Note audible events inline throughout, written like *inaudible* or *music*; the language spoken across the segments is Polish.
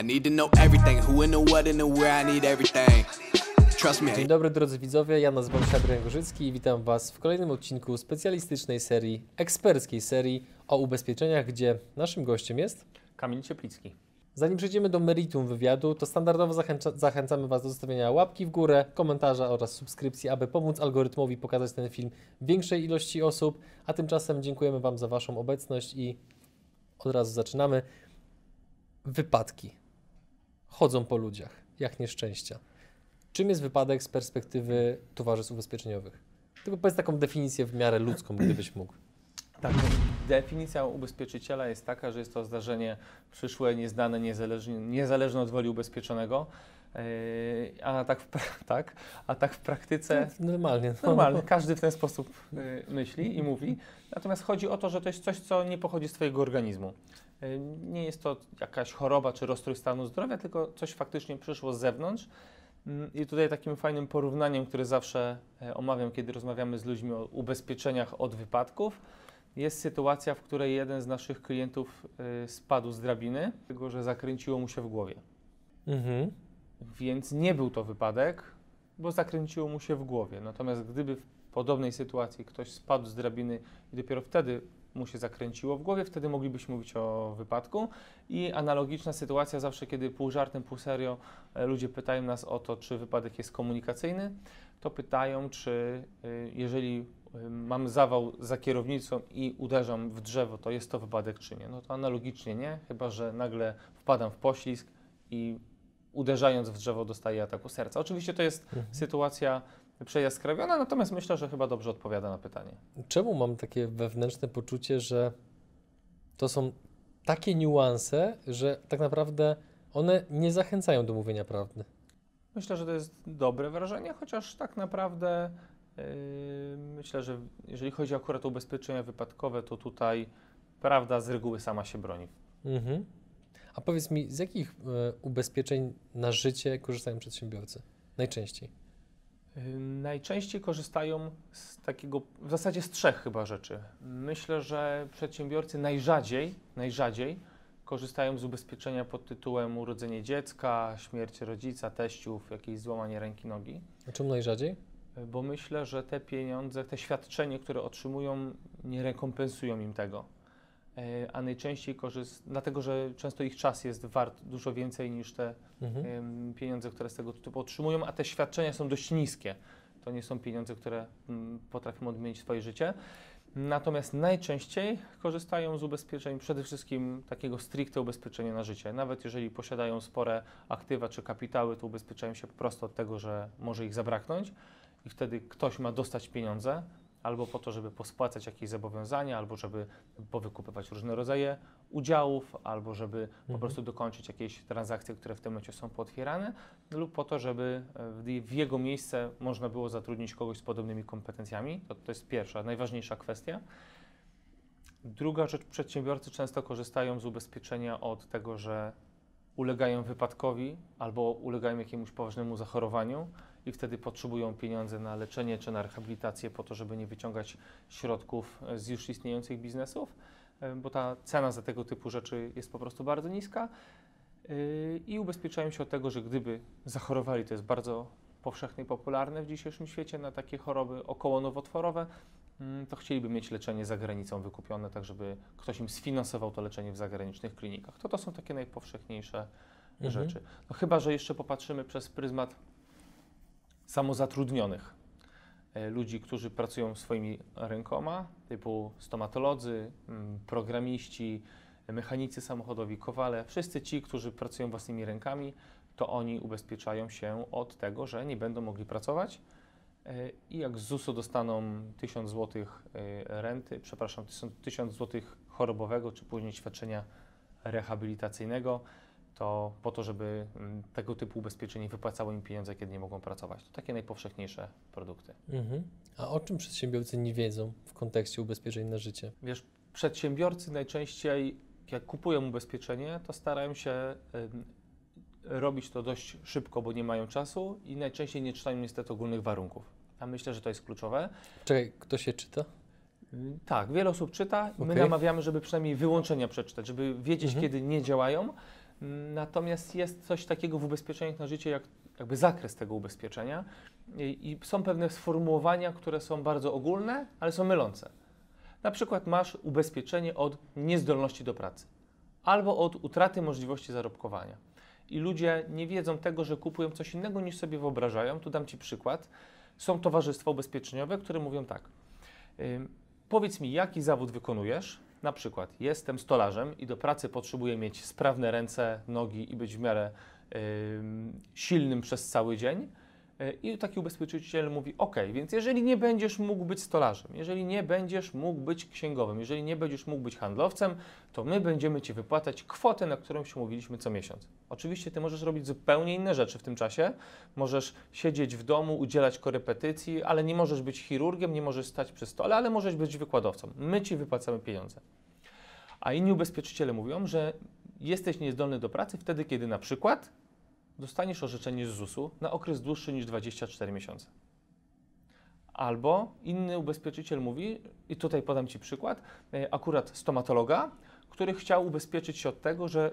I need to know everything who and the what and the where I need everything. Trust me. Dzień dobry drodzy widzowie, ja nazywam się Adrian Gorzycki i witam Was w kolejnym odcinku specjalistycznej serii, eksperckiej serii o ubezpieczeniach, gdzie naszym gościem jest Kamil Cieplicki. Zanim przejdziemy do meritum wywiadu, to standardowo zachęca, zachęcamy Was do zostawienia łapki w górę, komentarza oraz subskrypcji, aby pomóc algorytmowi pokazać ten film większej ilości osób. A tymczasem dziękujemy Wam za Waszą obecność i od razu zaczynamy. Wypadki chodzą po ludziach, jak nieszczęścia. Czym jest wypadek z perspektywy towarzystw ubezpieczeniowych? Tylko powiedz taką definicję w miarę ludzką, gdybyś mógł. Tak, definicja ubezpieczyciela jest taka, że jest to zdarzenie przyszłe, nieznane, niezależne, niezależne od woli ubezpieczonego. Yy, a tak, w, *laughs* tak, a tak w praktyce Normalnie. no. normalnie, każdy w ten sposób yy, myśli i mówi. Natomiast chodzi o to, że to jest coś, co nie pochodzi z Twojego organizmu. Yy, Nie jest to jakaś choroba czy rozstrój stanu zdrowia, tylko coś faktycznie przyszło z zewnątrz. Mm, I tutaj takim fajnym porównaniem, które zawsze e, omawiam, kiedy rozmawiamy z ludźmi o ubezpieczeniach od wypadków, jest sytuacja, w której jeden z naszych klientów y, spadł z drabiny, tylko że zakręciło mu się w głowie. Mhm. Więc nie był to wypadek, bo zakręciło mu się w głowie. Natomiast gdyby w podobnej sytuacji ktoś spadł z drabiny i dopiero wtedy mu się zakręciło w głowie, wtedy moglibyśmy mówić o wypadku. I analogiczna sytuacja zawsze, kiedy pół żartem, pół serio e, ludzie pytają nas o to, czy wypadek jest komunikacyjny, to pytają, czy y, jeżeli y, mam zawał za kierownicą i uderzam w drzewo, to jest to wypadek czy nie? No to analogicznie nie, chyba że nagle wpadam w poślizg i uderzając w drzewo dostaję ataku serca. Oczywiście to jest Mhm. sytuacja przejaskrawiona, natomiast myślę, że chyba dobrze odpowiada na pytanie. Czemu mam takie wewnętrzne poczucie, że to są takie niuanse, że tak naprawdę one nie zachęcają do mówienia prawdy? Myślę, że to jest dobre wrażenie, chociaż tak naprawdę yy, myślę, że jeżeli chodzi akurat o ubezpieczenia wypadkowe, to tutaj prawda z reguły sama się broni. Mhm. A powiedz mi, z jakich e, ubezpieczeń na życie korzystają przedsiębiorcy? Najczęściej. Yy, Najczęściej korzystają z takiego, w zasadzie z trzech chyba rzeczy. Myślę, że przedsiębiorcy najrzadziej, najrzadziej korzystają z ubezpieczenia pod tytułem urodzenie dziecka, śmierć rodzica, teściów, jakieś złamanie ręki, nogi. A czemu najrzadziej? Yy, Bo myślę, że te pieniądze, te świadczenie, które otrzymują, nie rekompensują im tego. Yy, A najczęściej korzystają, dlatego że często ich czas jest wart dużo więcej niż te Mhm. pieniądze, które z tego tytułu otrzymują, a te świadczenia są dość niskie. To nie są pieniądze, które mm, potrafią odmienić swoje życie. Natomiast najczęściej korzystają z ubezpieczeń, przede wszystkim takiego stricte ubezpieczenia na życie. Nawet jeżeli posiadają spore aktywa czy kapitały, to ubezpieczają się po prostu od tego, że może ich zabraknąć i wtedy ktoś ma dostać pieniądze albo po to, żeby pospłacać jakieś zobowiązania, albo żeby powykupywać różne rodzaje udziałów, albo żeby po Mhm. prostu dokończyć jakieś transakcje, które w tym momencie są pootwierane, lub po to, żeby e, w, w jego miejsce można było zatrudnić kogoś z podobnymi kompetencjami. To, to jest pierwsza, najważniejsza kwestia. Druga rzecz, przedsiębiorcy często korzystają z ubezpieczenia od tego, że ulegają wypadkowi albo ulegają jakiemuś poważnemu zachorowaniu i wtedy potrzebują pieniądze na leczenie czy na rehabilitację po to, żeby nie wyciągać środków e, z już istniejących biznesów, e, bo ta cena za tego typu rzeczy jest po prostu bardzo niska. Yy, I ubezpieczają się od tego, że gdyby zachorowali, to jest bardzo powszechne i popularne w dzisiejszym świecie na takie choroby okołonowotworowe, mm, to chcieliby mieć leczenie za granicą wykupione, tak żeby ktoś im sfinansował to leczenie w zagranicznych klinikach. To to są takie najpowszechniejsze Mhm. rzeczy. No chyba, że jeszcze popatrzymy przez pryzmat samozatrudnionych. E, Ludzi, którzy pracują swoimi rękoma, typu stomatolodzy, mm, programiści, mechanicy samochodowi, kowale, wszyscy ci, którzy pracują własnymi rękami, to oni ubezpieczają się od tego, że nie będą mogli pracować e, i jak z ZUS-u dostaną 1000 zł renty, przepraszam, 1000 zł chorobowego, czy później świadczenia rehabilitacyjnego, to po to, żeby mm, tego typu ubezpieczenie wypłacało im pieniądze, kiedy nie mogą pracować. To takie najpowszechniejsze produkty. Mhm. A o czym przedsiębiorcy nie wiedzą w kontekście ubezpieczeń na życie? Wiesz, przedsiębiorcy najczęściej, jak kupują ubezpieczenie, to starają się robić to dość szybko, bo nie mają czasu i najczęściej nie czytają niestety ogólnych warunków. A myślę, że to jest kluczowe. Czekaj, kto się czyta? Y, Tak, wiele osób czyta. My Okej. namawiamy, żeby przynajmniej wyłączenia przeczytać, żeby wiedzieć, Mhm. kiedy nie działają. Natomiast jest coś takiego w ubezpieczeniach na życie, jak jakby zakres tego ubezpieczenia i, i są pewne sformułowania, które są bardzo ogólne, ale są mylące. Na przykład masz ubezpieczenie od niezdolności do pracy albo od utraty możliwości zarobkowania. I ludzie nie wiedzą tego, że kupują coś innego niż sobie wyobrażają. Tu dam Ci przykład. Są towarzystwa ubezpieczeniowe, które mówią tak. Powiedz mi, jaki zawód wykonujesz? Na przykład, jestem stolarzem i do pracy potrzebuję mieć sprawne ręce, nogi i być w miarę silnym przez cały dzień. E, I taki ubezpieczyciel mówi: OK, więc jeżeli nie będziesz mógł być stolarzem, jeżeli nie będziesz mógł być księgowym, jeżeli nie będziesz mógł być handlowcem, to my będziemy ci wypłacać kwotę, na którą się umówiliśmy co miesiąc. Oczywiście ty możesz robić zupełnie inne rzeczy w tym czasie. Możesz siedzieć w domu, udzielać korepetycji, ale nie możesz być chirurgiem, nie możesz stać przy stole, ale możesz być wykładowcą. My ci wypłacamy pieniądze. A inni ubezpieczyciele mówią, że jesteś niezdolny do pracy wtedy, kiedy na przykład dostaniesz orzeczenie z ZUS-u na okres dłuższy niż 24 miesiące. Albo inny ubezpieczyciel mówi, i tutaj podam Ci przykład, e, akurat stomatologa, który chciał ubezpieczyć się od tego, że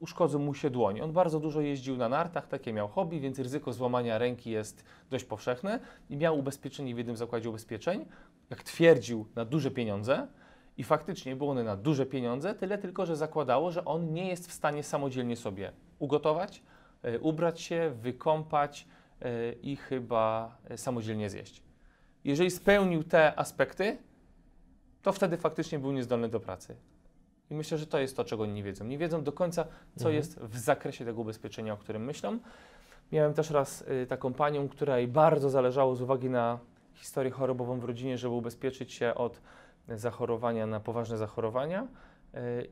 uszkodzą mu się dłoń. On bardzo dużo jeździł na nartach, takie miał hobby, więc ryzyko złamania ręki jest dość powszechne i miał ubezpieczenie w jednym zakładzie ubezpieczeń, jak twierdził, na duże pieniądze. I faktycznie było one na duże pieniądze, tyle tylko, że zakładało, że on nie jest w stanie samodzielnie sobie ugotować, ubrać się, wykąpać e, i chyba e, samodzielnie zjeść. Jeżeli spełnił te aspekty, to wtedy faktycznie był niezdolny do pracy. I myślę, że to jest to, czego oni nie wiedzą. Nie wiedzą do końca, co mhm. jest w zakresie tego ubezpieczenia, o którym myślą. Miałem też raz taką panią, której bardzo zależało z uwagi na historię chorobową w rodzinie, żeby ubezpieczyć się od zachorowania na poważne zachorowania.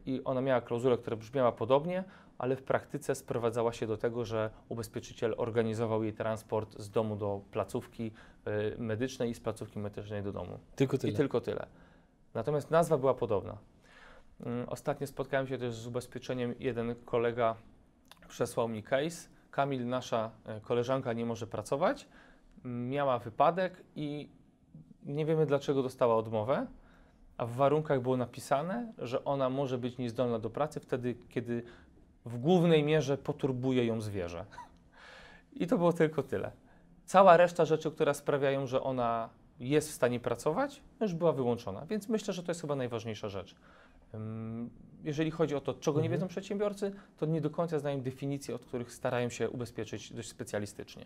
I ona miała klauzulę, która brzmiała podobnie ale w praktyce sprowadzała się do tego, że ubezpieczyciel organizował jej transport z domu do placówki y, medycznej i z placówki medycznej do domu. Tylko tyle. I tylko tyle. Natomiast nazwa była podobna. Mm, ostatnio spotkałem się też z ubezpieczeniem. Jeden kolega przesłał mi case. Kamil, nasza e, koleżanka nie może pracować. Miała wypadek i nie wiemy dlaczego dostała odmowę, a w warunkach było napisane, że ona może być niezdolna do pracy wtedy, kiedy w głównej mierze poturbuje ją zwierzę. I to było tylko tyle. Cała reszta rzeczy, które sprawiają, że ona jest w stanie pracować, już była wyłączona. Więc myślę, że to jest chyba najważniejsza rzecz. Jeżeli chodzi o to, czego nie mhm. wiedzą przedsiębiorcy, to nie do końca znają definicji, od których starają się ubezpieczyć dość specjalistycznie.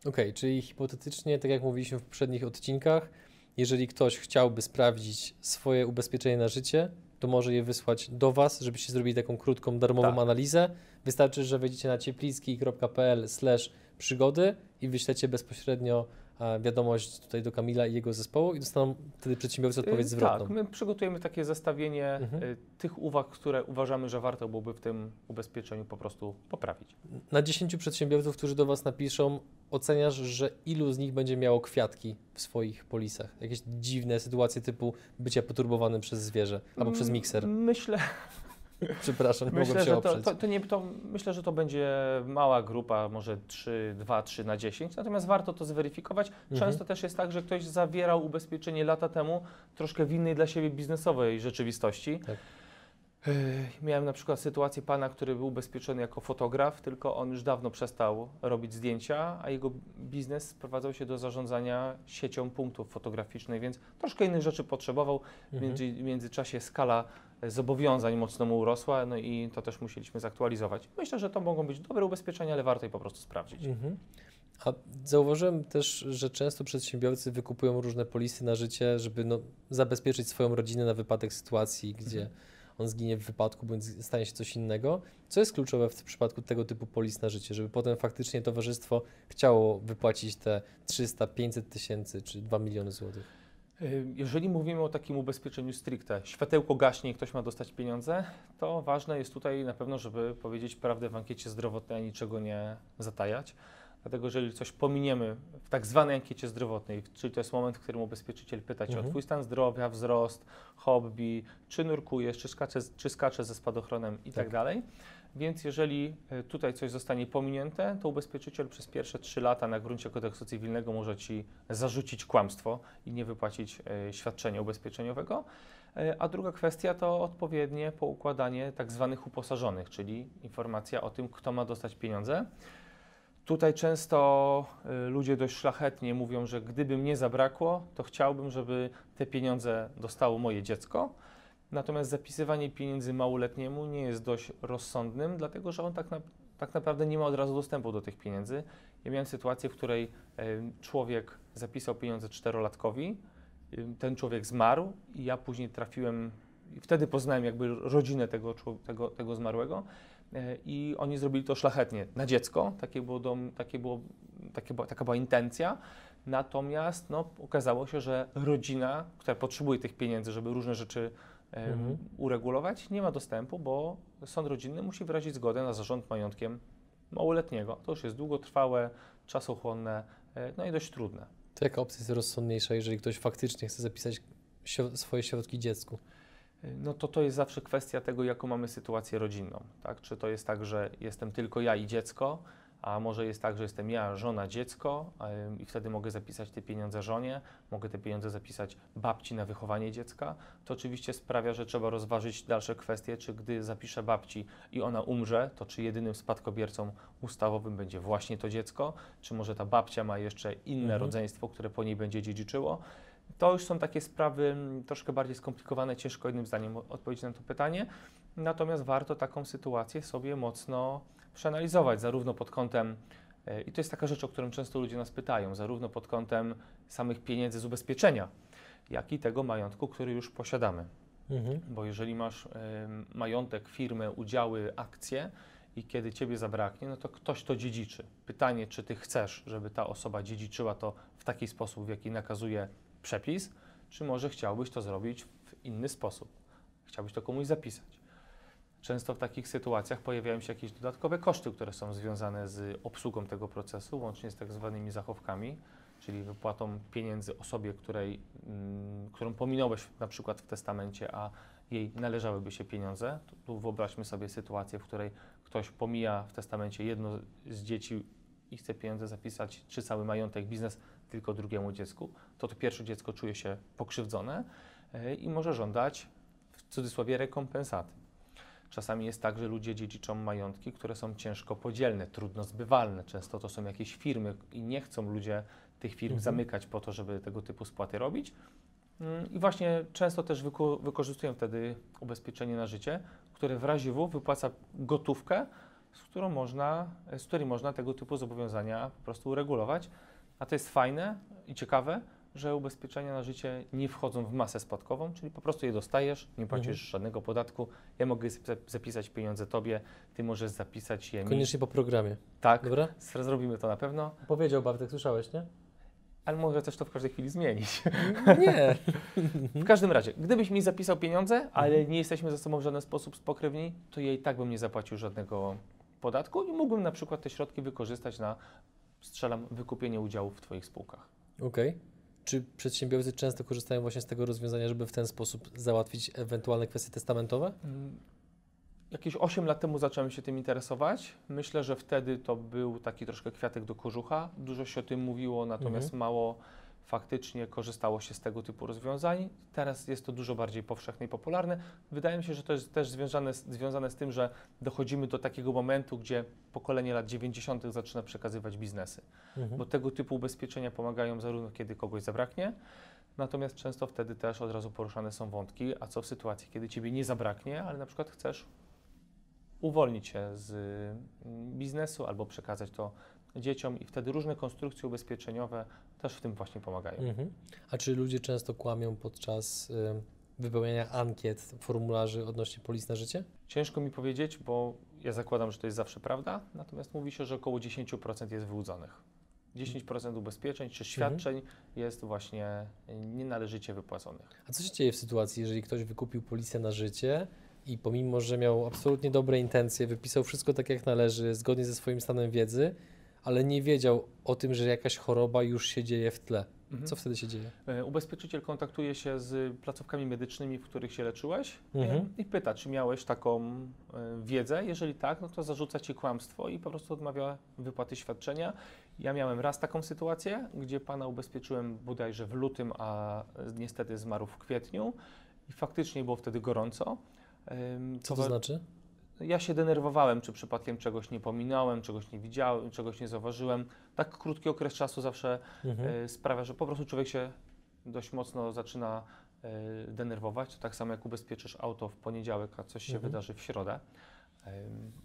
Okej, okay, czyli hipotetycznie, tak jak mówiliśmy w poprzednich odcinkach, jeżeli ktoś chciałby sprawdzić swoje ubezpieczenie na życie, to może je wysłać do Was, żebyście zrobili taką krótką, darmową tak. analizę. Wystarczy, że wejdziecie na ciepliski.pl przygody i wyślecie bezpośrednio wiadomość tutaj do Kamila i jego zespołu i dostaną wtedy przedsiębiorcy odpowiedź y, zwrotną. Tak, my przygotujemy takie zestawienie mhm. Y, tych uwag, które uważamy, że warto byłoby w tym ubezpieczeniu po prostu poprawić. Na 10 przedsiębiorców, którzy do Was napiszą, oceniasz, że ilu z nich będzie miało kwiatki w swoich polisach? Jakieś dziwne sytuacje typu bycia poturbowanym przez zwierzę albo przez mikser? Myślę. *laughs* *laughs* Przepraszam, nie myślę, że to, to, to, nie, to Myślę, że to będzie mała grupa, może 3, 2, 3 na 10, natomiast warto to zweryfikować. Mhm. Często też jest tak, że ktoś zawierał ubezpieczenie lata temu troszkę w innej dla siebie biznesowej rzeczywistości. Tak Miałem na przykład sytuację pana, który był ubezpieczony jako fotograf, tylko on już dawno przestał robić zdjęcia, a jego biznes sprowadzał się do zarządzania siecią punktów fotograficznych, więc troszkę innych rzeczy potrzebował. Mhm. W międzyczasie skala zobowiązań mocno mu urosła, no i to też musieliśmy zaktualizować. Myślę, że to mogą być dobre ubezpieczenia, ale warto je po prostu sprawdzić. Mhm. A zauważyłem też, że często przedsiębiorcy wykupują różne polisy na życie, żeby no, zabezpieczyć swoją rodzinę na wypadek sytuacji, gdzie mhm on zginie w wypadku, bądź stanie się coś innego. Co jest kluczowe w przypadku tego typu polis na życie, żeby potem faktycznie towarzystwo chciało wypłacić te 300, 500 tysięcy czy 2 miliony złotych? Y, jeżeli mówimy o takim ubezpieczeniu stricte, światełko gaśnie i ktoś ma dostać pieniądze, to ważne jest tutaj na pewno, żeby powiedzieć prawdę w ankiecie zdrowotnej, niczego nie zatajać. Dlatego, jeżeli coś pominiemy w tak zwanej ankiecie zdrowotnej, czyli to jest moment, w którym ubezpieczyciel pyta Cię Mhm. o Twój stan zdrowia, wzrost, hobby, czy nurkujesz, czy skacze, czy skacze ze spadochronem i tak. Tak. dalej. Więc jeżeli e, tutaj coś zostanie pominięte, to ubezpieczyciel przez pierwsze 3 lata na gruncie kodeksu cywilnego może Ci zarzucić kłamstwo i nie wypłacić e, świadczenia ubezpieczeniowego. E, A druga kwestia to odpowiednie poukładanie tak zwanych uposażonych, czyli informacja o tym, kto ma dostać pieniądze. Tutaj często y, ludzie dość szlachetnie mówią, że gdyby mnie zabrakło, to chciałbym, żeby te pieniądze dostało moje dziecko. Natomiast zapisywanie pieniędzy małoletniemu nie jest dość rozsądnym, dlatego że on tak, na, tak naprawdę nie ma od razu dostępu do tych pieniędzy. Ja miałem sytuację, w której człowiek zapisał pieniądze czterolatkowi, ten człowiek zmarł i ja później trafiłem, wtedy poznałem jakby rodzinę tego, tego, tego zmarłego. E, i oni zrobili to szlachetnie na dziecko, takie było dom, takie było, takie była, taka była intencja. Natomiast no, okazało się, że rodzina, która potrzebuje tych pieniędzy, żeby różne rzeczy Mhm. uregulować, nie ma dostępu, bo sąd rodzinny musi wyrazić zgodę na zarząd majątkiem małoletniego. To już jest długotrwałe, czasochłonne, e, no i dość trudne. To jaka opcja jest rozsądniejsza, jeżeli ktoś faktycznie chce zapisać swoje środki dziecku? No to to jest zawsze kwestia tego, jaką mamy sytuację rodzinną. Tak? Czy to jest tak, że jestem tylko ja i dziecko, a może jest tak, że jestem ja, żona, dziecko i wtedy mogę zapisać te pieniądze żonie, mogę te pieniądze zapisać babci na wychowanie dziecka. To oczywiście sprawia, że trzeba rozważyć dalsze kwestie, czy gdy zapiszę babci i ona umrze, to czy jedynym spadkobiercą ustawowym będzie właśnie to dziecko, czy może ta babcia ma jeszcze inne Mhm. rodzeństwo, które po niej będzie dziedziczyło. To już są takie sprawy mm, troszkę bardziej skomplikowane, ciężko jednym zdaniem odpowiedzieć na to pytanie. Natomiast warto taką sytuację sobie mocno przeanalizować, zarówno pod kątem, e, i to jest taka rzecz, o którą często ludzie nas pytają, zarówno pod kątem samych pieniędzy z ubezpieczenia, jak i tego majątku, który już posiadamy. Mhm. Bo jeżeli masz em, majątek, firmę, udziały, akcje i kiedy ciebie zabraknie, no to ktoś to dziedziczy. Pytanie, czy ty chcesz, żeby ta osoba dziedziczyła to w taki sposób, w jaki nakazuje przepis, czy może chciałbyś to zrobić w inny sposób. Chciałbyś to komuś zapisać. Często w takich sytuacjach pojawiają się jakieś dodatkowe koszty, które są związane z obsługą tego procesu, łącznie z tak zwanymi zachowkami, czyli wypłatą pieniędzy osobie, której, mm, którą pominąłeś na przykład w testamencie, a jej należałyby się pieniądze. Tu, tu wyobraźmy sobie sytuację, w której ktoś pomija w testamencie jedno z dzieci i chce pieniądze zapisać, czy cały majątek, biznes tylko drugiemu dziecku, to to pierwsze dziecko czuje się pokrzywdzone e, i może żądać w cudzysłowie rekompensaty. Czasami jest tak, że ludzie dziedziczą majątki, które są ciężko podzielne, trudno zbywalne. Często to są jakieś firmy i nie chcą ludzie tych firm Mhm. zamykać po to, żeby tego typu spłaty robić. Mm, I właśnie często też wyko- wykorzystują wtedy ubezpieczenie na życie, które w razie W wypłaca gotówkę, z, którą można, z której można tego typu zobowiązania po prostu uregulować. A to jest fajne i ciekawe, że ubezpieczenia na życie nie wchodzą w masę spadkową, czyli po prostu je dostajesz, nie płacisz Mhm. żadnego podatku. Ja mogę zap- zapisać pieniądze tobie, ty możesz zapisać je mi. Koniecznie po programie. Tak, Dobra? zrobimy to na pewno, Powiedział Bartek, słyszałeś, nie? ale mogę też to w każdej chwili zmienić. *laughs* Nie. W każdym razie, gdybyś mi zapisał pieniądze, ale nie jesteśmy ze sobą w żaden sposób spokrewni, to ja i tak bym nie zapłacił żadnego podatku i mógłbym na przykład te środki wykorzystać na, strzelam, wykupienie udziałów w Twoich spółkach. Okej. Czy przedsiębiorcy często korzystają właśnie z tego rozwiązania, żeby w ten sposób załatwić ewentualne kwestie testamentowe? Mm, Jakieś 8 lat temu zacząłem się tym interesować. Myślę, że wtedy to był taki troszkę kwiatek do kożucha. Dużo się o tym mówiło, natomiast Mhm. mało faktycznie korzystało się z tego typu rozwiązań. Teraz jest to dużo bardziej powszechne i popularne. Wydaje mi się, że to jest też związane z, związane z tym, że dochodzimy do takiego momentu, gdzie pokolenie lat 90. zaczyna przekazywać biznesy Mhm. bo tego typu ubezpieczenia pomagają zarówno kiedy kogoś zabraknie, natomiast często wtedy też od razu poruszane są wątki, a co w sytuacji, kiedy ciebie nie zabraknie, ale na przykład chcesz uwolnić się z mm, biznesu albo przekazać to dzieciom i wtedy różne konstrukcje ubezpieczeniowe też w tym właśnie pomagają. Mhm. A czy ludzie często kłamią podczas y, wypełniania ankiet, formularzy odnośnie polis na życie? Ciężko mi powiedzieć, bo ja zakładam, że to jest zawsze prawda, natomiast mówi się, że około 10% jest wyłudzonych. 10% ubezpieczeń czy świadczeń jest właśnie nienależycie wypłaconych. A co się dzieje w sytuacji, jeżeli ktoś wykupił polisę na życie i pomimo, że miał absolutnie dobre intencje, wypisał wszystko tak jak należy, zgodnie ze swoim stanem wiedzy, ale nie wiedział o tym, że jakaś choroba już się dzieje w tle. Mhm. Co wtedy się dzieje? E, Ubezpieczyciel kontaktuje się z placówkami medycznymi, w których się leczyłeś Mhm. e, i pyta, czy miałeś taką e, wiedzę. Jeżeli tak, no to zarzuca ci kłamstwo i po prostu odmawia wypłaty świadczenia. Ja miałem raz taką sytuację, gdzie pana ubezpieczyłem bodajże w lutym, a niestety zmarł w kwietniu i faktycznie było wtedy gorąco. Co to znaczy? Ja się denerwowałem, czy przypadkiem czegoś nie pominąłem, czegoś nie widziałem, czegoś nie zauważyłem. Tak krótki okres czasu zawsze Mhm. e, sprawia, że po prostu człowiek się dość mocno zaczyna e, denerwować. To tak samo jak ubezpieczysz auto w poniedziałek, a coś się Mhm. wydarzy w środę.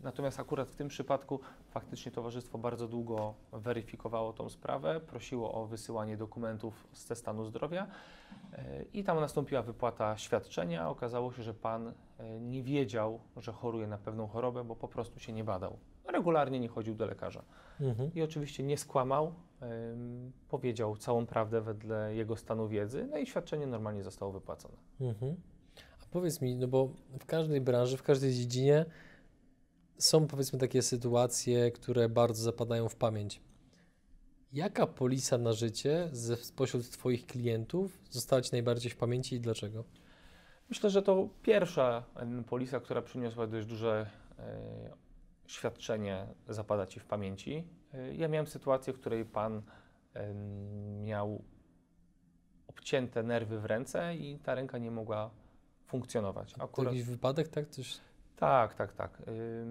Natomiast akurat w tym przypadku faktycznie towarzystwo bardzo długo weryfikowało tą sprawę, prosiło o wysyłanie dokumentów ze stanu zdrowia e, i tam nastąpiła wypłata świadczenia. Okazało się, że pan e, nie wiedział, że choruje na pewną chorobę, bo po prostu się nie badał. Regularnie nie chodził do lekarza. Mhm. I oczywiście nie skłamał, powiedział całą prawdę wedle jego stanu wiedzy, no i świadczenie normalnie zostało wypłacone. Mhm. A powiedz mi, no bo w każdej branży, w każdej dziedzinie są powiedzmy takie sytuacje, które bardzo zapadają w pamięć. Jaka polisa na życie ze, spośród Twoich klientów została Ci najbardziej w pamięci i dlaczego? Myślę, że to pierwsza polisa, która przyniosła dość duże e, świadczenie, zapada Ci w pamięci. E, ja miałem sytuację, w której pan miał obcięte nerwy w ręce i ta ręka nie mogła funkcjonować. To Akurat, jakiś wypadek, tak? Coś... Tak, tak, tak.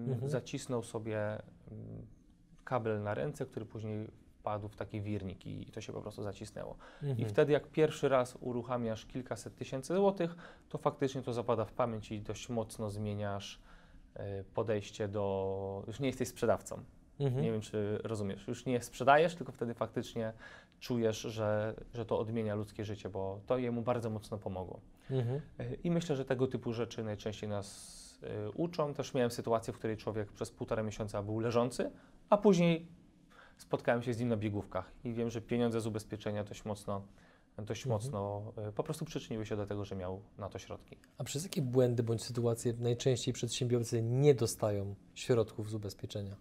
Mhm. Zacisnął sobie kabel na ręce, który później wpadł w taki wirnik i to się po prostu zacisnęło. I Mhm. wtedy jak pierwszy raz uruchamiasz kilkaset tysięcy złotych, to faktycznie to zapada w pamięć i dość mocno zmieniasz y, podejście do... Już nie jesteś sprzedawcą. Mhm. Nie wiem, czy rozumiesz. Już nie sprzedajesz, tylko wtedy faktycznie czujesz, że, że to odmienia ludzkie życie, bo to jemu bardzo mocno pomogło. Mhm. Y, I myślę, że tego typu rzeczy najczęściej nas uczą. Też miałem sytuację, w której człowiek przez półtora miesiąca był leżący, a później spotkałem się z nim na biegówkach i wiem, że pieniądze z ubezpieczenia dość mocno, dość Mhm. mocno y, po prostu przyczyniły się do tego, że miał na to środki. A przez jakie błędy bądź sytuacje najczęściej przedsiębiorcy nie dostają środków z ubezpieczenia?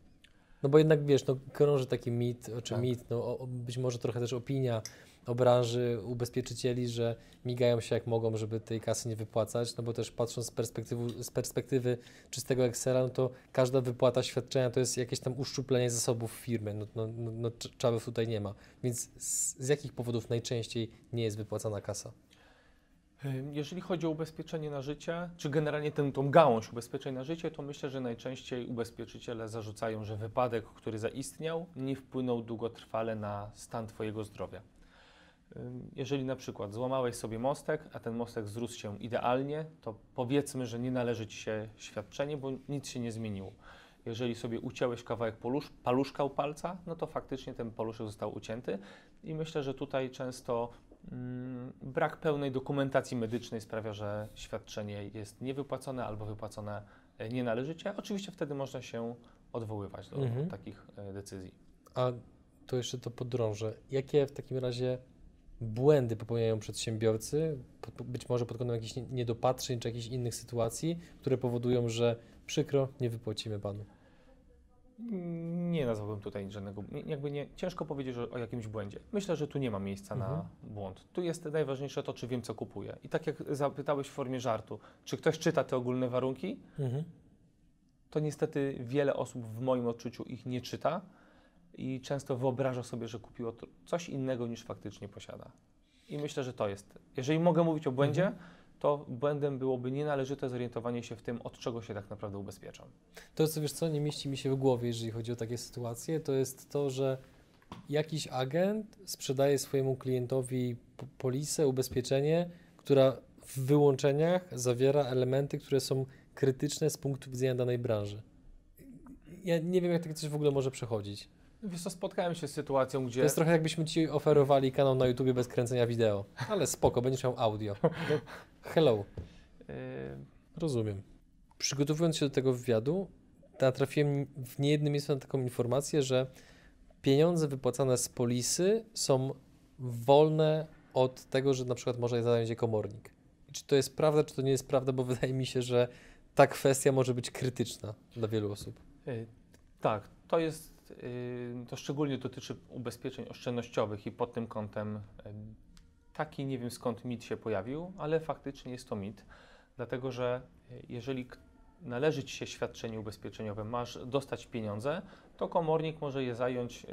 No bo jednak wiesz, no krąży taki mit, czy Tak. mit, no o- być może trochę też opinia o branży ubezpieczycieli, że migają się jak mogą, żeby tej kasy nie wypłacać, no bo też patrząc z perspektywy, z perspektywy czystego Excela, no to każda wypłata świadczenia to jest jakieś tam uszczuplenie zasobów firmy, no, no, no, no tutaj nie ma. Więc z, z jakich powodów najczęściej nie jest wypłacana kasa? Jeżeli chodzi o ubezpieczenie na życie, czy generalnie tę, tą gałąź ubezpieczeń na życie, to myślę, że najczęściej ubezpieczyciele zarzucają, że wypadek, który zaistniał, nie wpłynął długotrwale na stan Twojego zdrowia. Jeżeli na przykład złamałeś sobie mostek, a ten mostek zrósł się idealnie, to powiedzmy, że nie należy Ci się świadczenie, bo nic się nie zmieniło. Jeżeli sobie uciąłeś kawałek paluszka u palca, no to faktycznie ten paluszek został ucięty i myślę, że tutaj często brak pełnej dokumentacji medycznej sprawia, że świadczenie jest niewypłacone albo wypłacone e, nienależycie. Oczywiście wtedy można się odwoływać do Mhm. takich e, decyzji. A to jeszcze to podrążę. Jakie w takim razie błędy popełniają przedsiębiorcy, być może pod kątem jakichś nie- niedopatrzeń czy jakichś innych sytuacji, które powodują, że przykro, nie wypłacimy panu? Nie nazwałbym tutaj żadnego, jakby nie, ciężko powiedzieć o jakimś błędzie. Myślę, że tu nie ma miejsca Mhm. na błąd. Tu jest najważniejsze to, czy wiem, co kupuję. I tak jak zapytałeś w formie żartu, czy ktoś czyta te ogólne warunki, Mhm. to niestety wiele osób w moim odczuciu ich nie czyta i często wyobraża sobie, że kupiło coś innego niż faktycznie posiada. I myślę, że to jest. Jeżeli mogę mówić o błędzie, Mhm. To błędem byłoby nienależyte zorientowanie się w tym, od czego się tak naprawdę ubezpieczam. To, co wiesz co, nie mieści mi się w głowie, jeżeli chodzi o takie sytuacje, to jest to, że jakiś agent sprzedaje swojemu klientowi polisę, ubezpieczenie, która w wyłączeniach zawiera elementy, które są krytyczne z punktu widzenia danej branży. Ja nie wiem, jak takie coś w ogóle może przechodzić. Wiesz co, spotkałem się z sytuacją, To gdzie... jest trochę jakbyśmy Ci oferowali kanał na YouTubie bez kręcenia wideo. Ale spoko, będziesz miał audio. Hello. Yy, Rozumiem. Przygotowując się do tego wywiadu, natrafiłem w niejednym miejscu na taką informację, że pieniądze wypłacane z polisy są wolne od tego, że na przykład może je zająć je komornik. I Czy to jest prawda, czy to nie jest prawda, bo *laughs* wydaje mi się, że ta kwestia może być krytyczna dla wielu osób. yy, tak, to jest y, to szczególnie dotyczy ubezpieczeń oszczędnościowych i pod tym kątem y, taki nie wiem skąd mit się pojawił, ale faktycznie jest to mit, dlatego że y, jeżeli należy Ci się świadczenie ubezpieczeniowe, masz dostać pieniądze, to komornik może je zająć,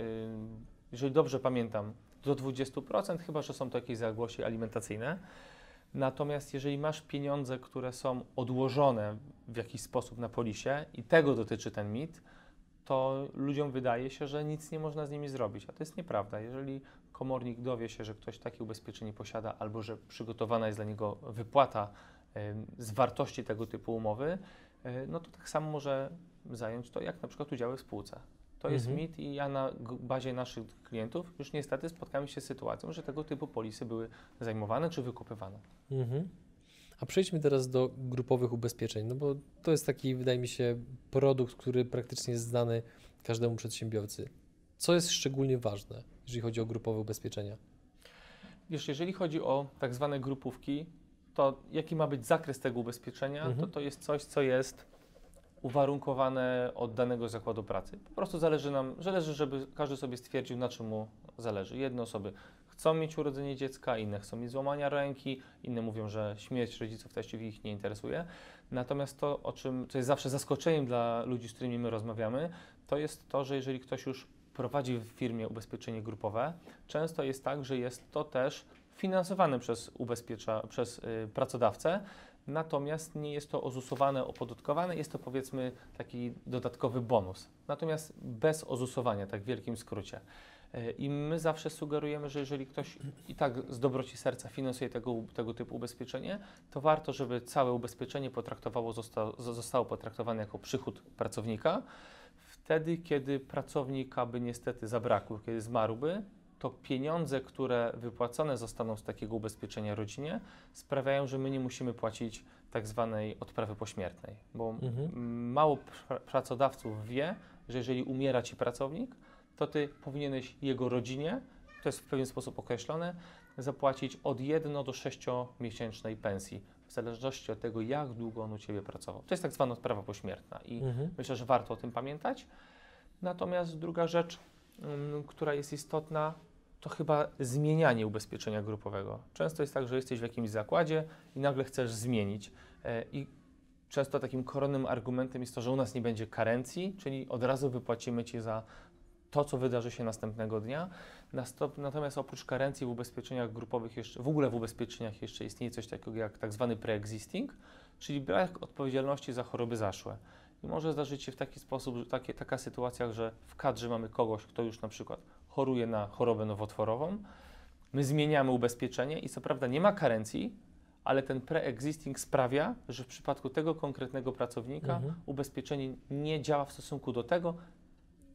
jeżeli dobrze pamiętam, do 20%, chyba że są to jakieś zaległości alimentacyjne. Natomiast jeżeli masz pieniądze, które są odłożone w jakiś sposób na polisie i tego dotyczy ten mit, to ludziom wydaje się, że nic nie można z nimi zrobić, a to jest nieprawda. Jeżeli komornik dowie się, że ktoś takie ubezpieczenie posiada albo że przygotowana jest dla niego wypłata z wartości tego typu umowy, e, no to tak samo może zająć to jak na przykład udziały w spółce. To jest Mhm. mit i ja na bazie naszych klientów już niestety spotkałem się z sytuacją, że tego typu polisy były zajmowane czy wykupywane. Mhm. A przejdźmy teraz do grupowych ubezpieczeń, no bo to jest taki, wydaje mi się, produkt, który praktycznie jest znany każdemu przedsiębiorcy. Co jest szczególnie ważne, jeżeli chodzi o grupowe ubezpieczenia? Wiesz, jeżeli chodzi o tak zwane grupówki, to jaki ma być zakres tego ubezpieczenia, Mhm. to to jest coś, co jest uwarunkowane od danego zakładu pracy. Po prostu zależy nam, zależy, żeby każdy sobie stwierdził, na czym mu zależy. Jedne osoby chcą mieć urodzenie dziecka, inne chcą mieć złamania ręki, inne mówią, że śmierć rodziców właściwie ich nie interesuje. Natomiast to, o czym, co jest zawsze zaskoczeniem dla ludzi, z którymi my rozmawiamy, to jest to, że jeżeli ktoś już prowadzi w firmie ubezpieczenie grupowe, często jest tak, że jest to też finansowane przez, ubezpiecza, przez y, pracodawcę, natomiast nie jest to ozusowane, opodatkowane, jest to powiedzmy taki dodatkowy bonus. Natomiast bez ozusowania, tak w wielkim skrócie. Y, I my zawsze sugerujemy, że jeżeli ktoś i tak z dobroci serca finansuje tego, tego typu ubezpieczenie, to warto, żeby całe ubezpieczenie potraktowało, zostało, zostało potraktowane jako przychód pracownika. Wtedy, kiedy pracownika by niestety zabrakło, kiedy zmarłby, to pieniądze, które wypłacone zostaną z takiego ubezpieczenia rodzinie, sprawiają, że my nie musimy płacić tak zwanej odprawy pośmiertnej, bo Mhm. mało pr- pracodawców wie, że jeżeli umiera ci pracownik, to ty powinieneś jego rodzinie, to jest w pewien sposób określone, zapłacić od 1 do 6-miesięcznej pensji, w zależności od tego, jak długo on u ciebie pracował. To jest tak zwana odprawa pośmiertna i Mhm. Myślę, że warto o tym pamiętać. Natomiast druga rzecz, ym, która jest istotna, to chyba zmienianie ubezpieczenia grupowego. Często jest tak, że jesteś w jakimś zakładzie i nagle chcesz zmienić. E, I często takim koronnym argumentem jest to, że u nas nie będzie karencji, czyli od razu wypłacimy ci za to, co wydarzy się następnego dnia. Natomiast oprócz karencji w ubezpieczeniach grupowych, jeszcze, w ogóle w ubezpieczeniach jeszcze istnieje coś takiego jak tak zwany pre-existing, czyli brak odpowiedzialności za choroby zaszłe. I może zdarzyć się w taki sposób, że takie, taka sytuacja, że w kadrze mamy kogoś, kto już na przykład choruje na chorobę nowotworową, my zmieniamy ubezpieczenie i co prawda nie ma karencji, ale ten pre-existing sprawia, że w przypadku tego konkretnego pracownika Mhm. ubezpieczenie nie działa w stosunku do tego,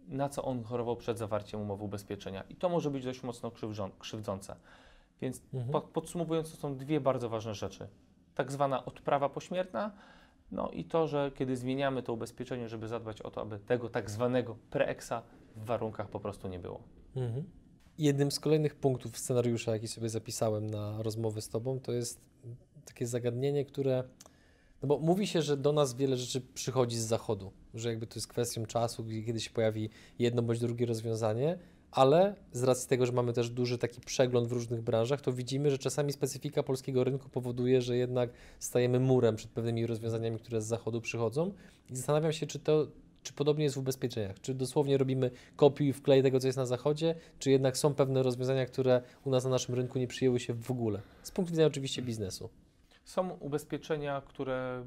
na co on chorował przed zawarciem umowy ubezpieczenia. I to może być dość mocno krzywdzą- krzywdzące. Więc Mhm. po, podsumowując, to są dwie bardzo ważne rzeczy. Tak zwana odprawa pośmiertna, no i to, że kiedy zmieniamy to ubezpieczenie, żeby zadbać o to, aby tego tak zwanego preeksa w warunkach po prostu nie było. Mhm. Jednym z kolejnych punktów scenariusza, jaki sobie zapisałem na rozmowę z Tobą, to jest takie zagadnienie, które. No bo mówi się, że do nas wiele rzeczy przychodzi z zachodu, że jakby to jest kwestią czasu, kiedy się pojawi jedno bądź drugie rozwiązanie, ale z racji tego, że mamy też duży taki przegląd w różnych branżach, to widzimy, że czasami specyfika polskiego rynku powoduje, że jednak stajemy murem przed pewnymi rozwiązaniami, które z zachodu przychodzą. I zastanawiam się, czy to czy podobnie jest w ubezpieczeniach? Czy dosłownie robimy kopiuj i wklej tego, co jest na zachodzie, czy jednak są pewne rozwiązania, które u nas na naszym rynku nie przyjęły się w ogóle? Z punktu widzenia oczywiście biznesu. Są ubezpieczenia, które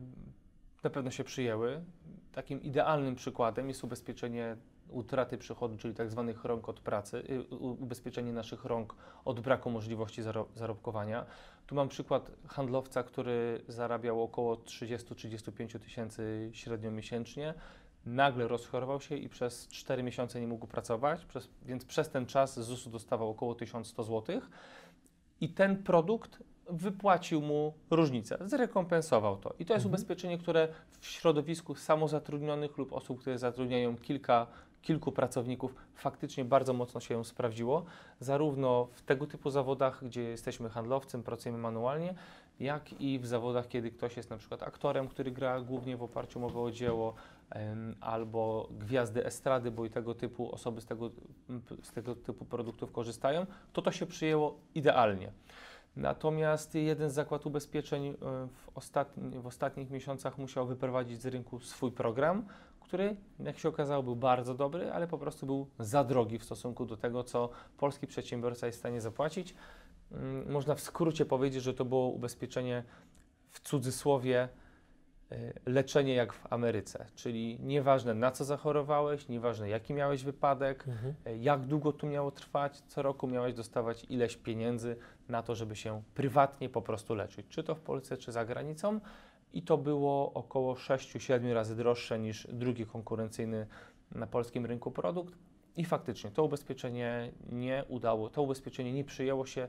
na pewno się przyjęły. Takim idealnym przykładem jest ubezpieczenie utraty przychodu, czyli tak zwanych rąk od pracy, y, ubezpieczenie naszych rąk od braku możliwości zaro- zarobkowania. Tu mam przykład handlowca, który zarabiał około 30-35 tysięcy średnio miesięcznie. Nagle rozchorował się i przez 4 miesiące nie mógł pracować, przez, więc przez ten czas ZUS-u dostawał około 1100 zł. I ten produkt wypłacił mu różnicę, zrekompensował to. I to jest Mhm. ubezpieczenie, które w środowisku samozatrudnionych lub osób, które zatrudniają kilka, kilku pracowników, faktycznie bardzo mocno się sprawdziło, zarówno w tego typu zawodach, gdzie jesteśmy handlowcem, pracujemy manualnie, jak i w zawodach, kiedy ktoś jest na przykład aktorem, który gra głównie w oparciu o mowę o dzieło, albo gwiazdy estrady, bo i tego typu osoby z tego, z tego typu produktów korzystają, to to się przyjęło idealnie. Natomiast jeden z zakład ubezpieczeń e, w, ostatni, w ostatnich miesiącach musiał wyprowadzić z rynku swój program, który, jak się okazało, był bardzo dobry, ale po prostu był za drogi w stosunku do tego, co polski przedsiębiorca jest w stanie zapłacić. Mm, Można w skrócie powiedzieć, że to było ubezpieczenie w cudzysłowie leczenie jak w Ameryce, czyli nieważne na co zachorowałeś, nieważne jaki miałeś wypadek, Mhm. y, jak długo to miało trwać, co roku miałeś dostawać ileś pieniędzy na to, żeby się prywatnie po prostu leczyć, czy to w Polsce, czy za granicą. I to było około 6-7 razy droższe niż drugi konkurencyjny na polskim rynku produkt. I faktycznie to ubezpieczenie nie udało, to ubezpieczenie nie przyjęło się,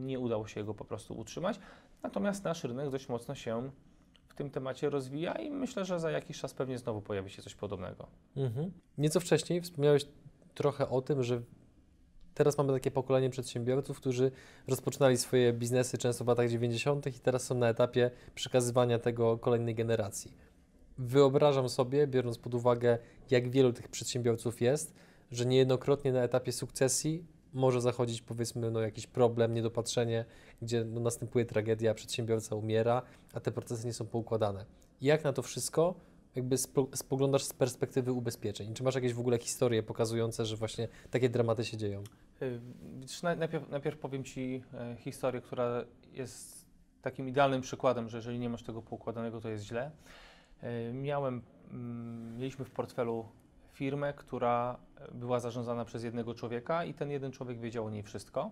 nie udało się jego po prostu utrzymać. Natomiast nasz rynek dość mocno się w tym temacie rozwija i myślę, że za jakiś czas pewnie znowu pojawi się coś podobnego. Mhm. Nieco wcześniej wspomniałeś trochę o tym, że teraz mamy takie pokolenie przedsiębiorców, którzy rozpoczynali swoje biznesy często w latach 90. i teraz są na etapie przekazywania tego kolejnej generacji. Wyobrażam sobie, biorąc pod uwagę, jak wielu tych przedsiębiorców jest, że niejednokrotnie na etapie sukcesji może zachodzić powiedzmy no, jakiś problem, niedopatrzenie, gdzie no, następuje tragedia, przedsiębiorca umiera, a te procesy nie są poukładane. Jak na to wszystko jakby spo, spoglądasz z perspektywy ubezpieczeń? Czy masz jakieś w ogóle historie pokazujące, że właśnie takie dramaty się dzieją? Y, Najpierw, najpierw powiem Ci e, historię, która jest takim idealnym przykładem, że jeżeli nie masz tego poukładanego, to jest źle. E, Miałem, mm, mieliśmy w portfelu firmę, która była zarządzana przez jednego człowieka i ten jeden człowiek wiedział o niej wszystko.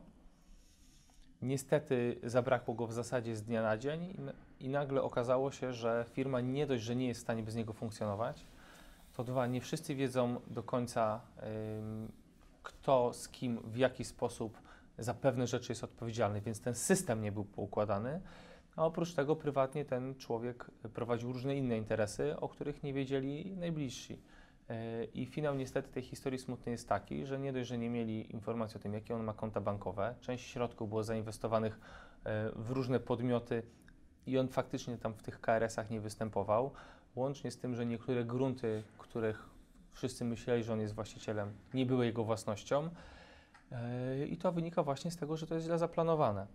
Niestety zabrakło go w zasadzie z dnia na dzień i nagle okazało się, że firma nie dość, że nie jest w stanie bez niego funkcjonować, to dwa, nie wszyscy wiedzą do końca, kto z kim, w jaki sposób za pewne rzeczy jest odpowiedzialny, więc ten system nie był poukładany. A oprócz tego prywatnie ten człowiek prowadził różne inne interesy, o których nie wiedzieli najbliżsi. Yy, I finał niestety tej historii smutnej jest taki, że nie dość, że nie mieli informacji o tym, jakie on ma konta bankowe, część środków było zainwestowanych yy, w różne podmioty i on faktycznie tam w tych KRS-ach nie występował, łącznie z tym, że niektóre grunty, których wszyscy myśleli, że on jest właścicielem, nie były jego własnością. Yy, I to wynika właśnie z tego, że to jest źle zaplanowane.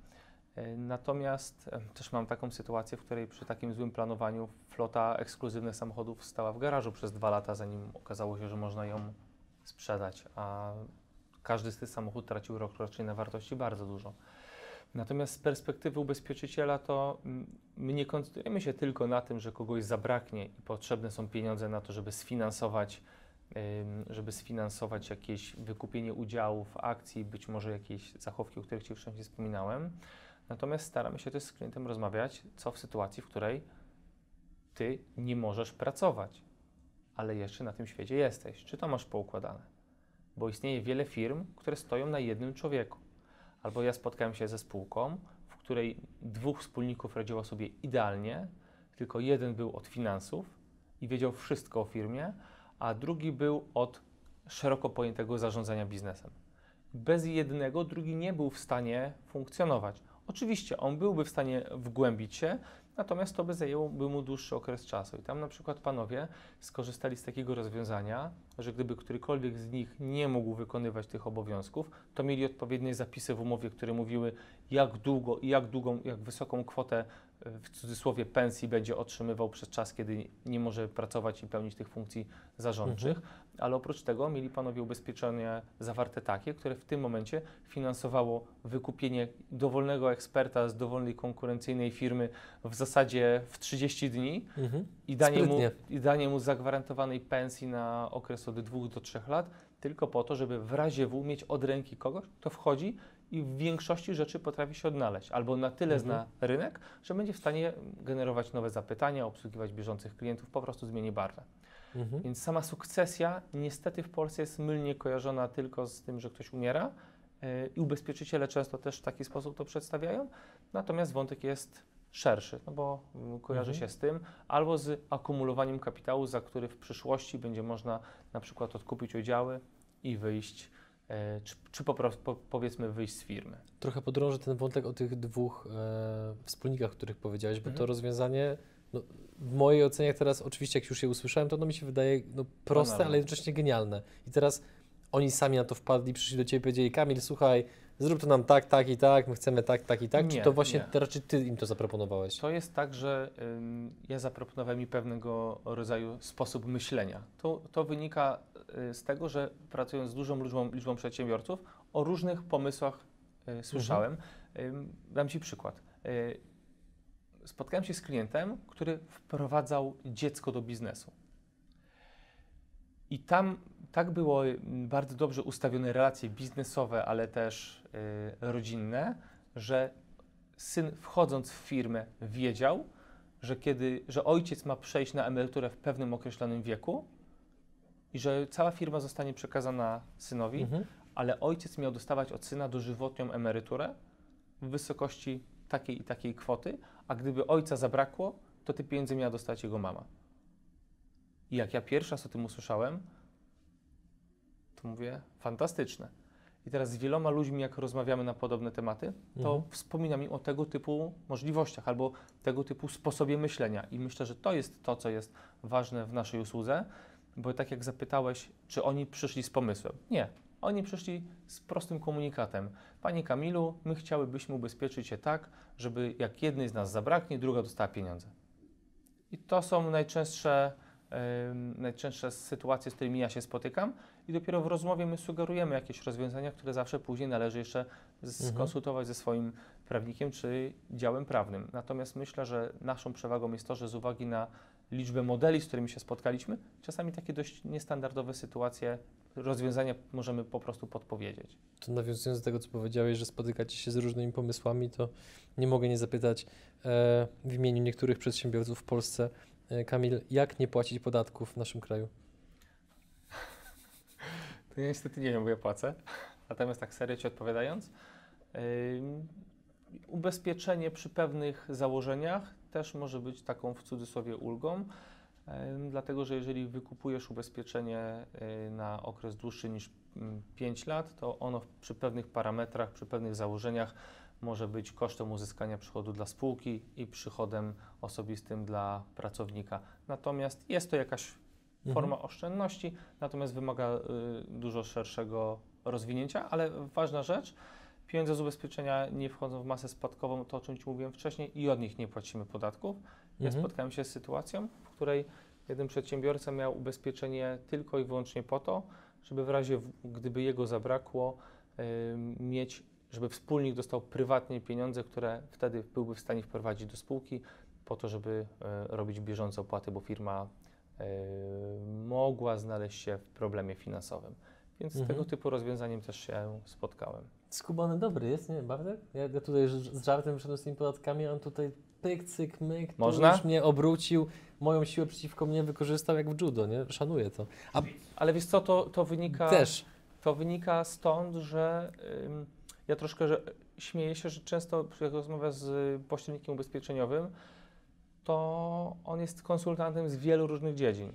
Yy, Natomiast też mam taką sytuację, w której przy takim złym planowaniu flota ekskluzywnych samochodów stała w garażu przez dwa lata, zanim okazało się, że można ją sprzedać, a każdy z tych samochodów tracił rokrocznie na wartości bardzo dużo. Natomiast z perspektywy ubezpieczyciela to my nie koncentrujemy się tylko na tym, że kogoś zabraknie i potrzebne są pieniądze na to, żeby sfinansować, żeby sfinansować jakieś wykupienie udziałów, akcji, być może jakieś zachowki, o których Ci wcześniej wspominałem. Natomiast staramy się też z klientem rozmawiać, co w sytuacji, w której Ty nie możesz pracować, ale jeszcze na tym świecie jesteś. Czy to masz poukładane? Bo istnieje wiele firm, które stoją na jednym człowieku. Albo ja spotkałem się ze spółką, w której dwóch wspólników radziło sobie idealnie, tylko jeden był od finansów i wiedział wszystko o firmie, a drugi był od szeroko pojętego zarządzania biznesem. Bez jednego drugi nie był w stanie funkcjonować. Oczywiście on byłby w stanie wgłębić się, natomiast to by zajęłoby mu dłuższy okres czasu. I tam na przykład panowie skorzystali z takiego rozwiązania, że gdyby którykolwiek z nich nie mógł wykonywać tych obowiązków, to mieli odpowiednie zapisy w umowie, które mówiły, jak długo i jak długą, jak wysoką kwotę e, w cudzysłowie pensji będzie otrzymywał przez czas, kiedy nie może pracować i pełnić tych funkcji zarządczych. Ale oprócz tego mieli panowie ubezpieczenie zawarte takie, które w tym momencie finansowało wykupienie dowolnego eksperta z dowolnej konkurencyjnej firmy w zasadzie w 30 dni Mhm. i danie, mu, i danie mu zagwarantowanej pensji na okres od 2 do 3 lat, tylko po to, żeby w razie W mieć od ręki kogoś, kto wchodzi i w większości rzeczy potrafi się odnaleźć, albo na tyle Mhm. zna rynek, że będzie w stanie generować nowe zapytania, obsługiwać bieżących klientów, po prostu zmieni barwę. Mhm. Więc sama sukcesja niestety w Polsce jest mylnie kojarzona tylko z tym, że ktoś umiera yy, i ubezpieczyciele często też w taki sposób to przedstawiają, natomiast wątek jest szerszy, no bo mm, kojarzy Mhm. się z tym albo z akumulowaniem kapitału, za który w przyszłości będzie można na przykład odkupić udziały i wyjść e, czy, czy po prostu po, powiedzmy wyjść z firmy. Trochę podrążę ten wątek o tych dwóch e, wspólnikach, o których powiedziałeś, bo Mhm. to rozwiązanie no, w mojej ocenie teraz, oczywiście jak już je usłyszałem, to ono mi się wydaje no, proste, Banalne. ale jednocześnie genialne. I teraz oni sami na to wpadli, przyszli do Ciebie i powiedzieli, Kamil, słuchaj, zrób to nam tak, tak i tak, my chcemy tak, tak i tak, czy Nie, to właśnie nie. raczej Ty im to zaproponowałeś? To jest tak, że ym, ja zaproponowałem mi pewnego rodzaju sposób myślenia. To, to wynika y, z tego, że pracując z dużą liczbą, liczbą przedsiębiorców, o różnych pomysłach y, słyszałem. Ym, dam Ci przykład. Y, spotkałem się z klientem, który wprowadzał dziecko do biznesu. I tam tak było y, bardzo dobrze ustawione relacje biznesowe, ale też y, rodzinne, że syn wchodząc w firmę wiedział, że kiedy, że ojciec ma przejść na emeryturę w pewnym określonym wieku i że cała firma zostanie przekazana synowi, Mhm. ale ojciec miał dostawać od syna dożywotnią emeryturę w wysokości takiej i takiej kwoty, a gdyby ojca zabrakło, to te pieniądze miała dostać jego mama. I jak ja pierwszy raz o tym usłyszałem, to mówię, fantastyczne. I teraz z wieloma ludźmi, jak rozmawiamy na podobne tematy, to Mhm. wspominam im o tego typu możliwościach albo tego typu sposobie myślenia. I myślę, że to jest to, co jest ważne w naszej usłudze, bo tak jak zapytałeś, czy oni przyszli z pomysłem. Nie. Oni przyszli z prostym komunikatem. Panie Kamilu, my chciałybyśmy ubezpieczyć się tak, żeby jak jednej z nas zabraknie, druga dostała pieniądze. I to są najczęstsze, em, najczęstsze sytuacje, z którymi ja się spotykam. I dopiero w rozmowie my sugerujemy jakieś rozwiązania, które zawsze później należy jeszcze skonsultować ze swoim prawnikiem czy działem prawnym. Natomiast myślę, że naszą przewagą jest to, że z uwagi na liczbę modeli, z którymi się spotkaliśmy, czasami takie dość niestandardowe sytuacje, rozwiązania możemy po prostu podpowiedzieć. To nawiązując do tego, co powiedziałeś, że spotykacie się z różnymi pomysłami, to nie mogę nie zapytać e, w imieniu niektórych przedsiębiorców w Polsce, e, Kamil, jak nie płacić podatków w naszym kraju? *laughs* To ja niestety nie wiem, bo ja płacę. Natomiast tak serio Ci odpowiadając, ym, ubezpieczenie przy pewnych założeniach też może być taką w cudzysłowie ulgą, dlatego że jeżeli wykupujesz ubezpieczenie y, na okres dłuższy niż 5 lat, to ono przy pewnych parametrach, przy pewnych założeniach może być kosztem uzyskania przychodu dla spółki i przychodem osobistym dla pracownika. Natomiast jest to jakaś forma oszczędności, natomiast wymaga y, dużo szerszego rozwinięcia, ale ważna rzecz, pieniądze z ubezpieczenia nie wchodzą w masę spadkową, to o czym Ci mówiłem wcześniej i od nich nie płacimy podatków. Ja Mhm. spotkałem się z sytuacją, w której jeden przedsiębiorca miał ubezpieczenie tylko i wyłącznie po to, żeby w razie, gdyby jego zabrakło, mieć, żeby wspólnik dostał prywatnie pieniądze, które wtedy byłby w stanie wprowadzić do spółki, po to, żeby e, robić bieżące opłaty, bo firma e, mogła znaleźć się w problemie finansowym. Więc z Mhm. tego typu rozwiązaniem też się spotkałem. Skubany dobry jest, nie, Bartek? Ja, ja tutaj z żartem wszedłem z tymi podatkami, a on tutaj pyk, cyk, myk, Można? już mnie obrócił, moją siłę przeciwko mnie wykorzystał jak w judo, nie? Szanuję to. A Ale wiesz co, to, to wynika... też, To wynika stąd, że ym, ja troszkę że, śmieję się, że często jak rozmawiam z pośrednikiem ubezpieczeniowym, to on jest konsultantem z wielu różnych dziedzin.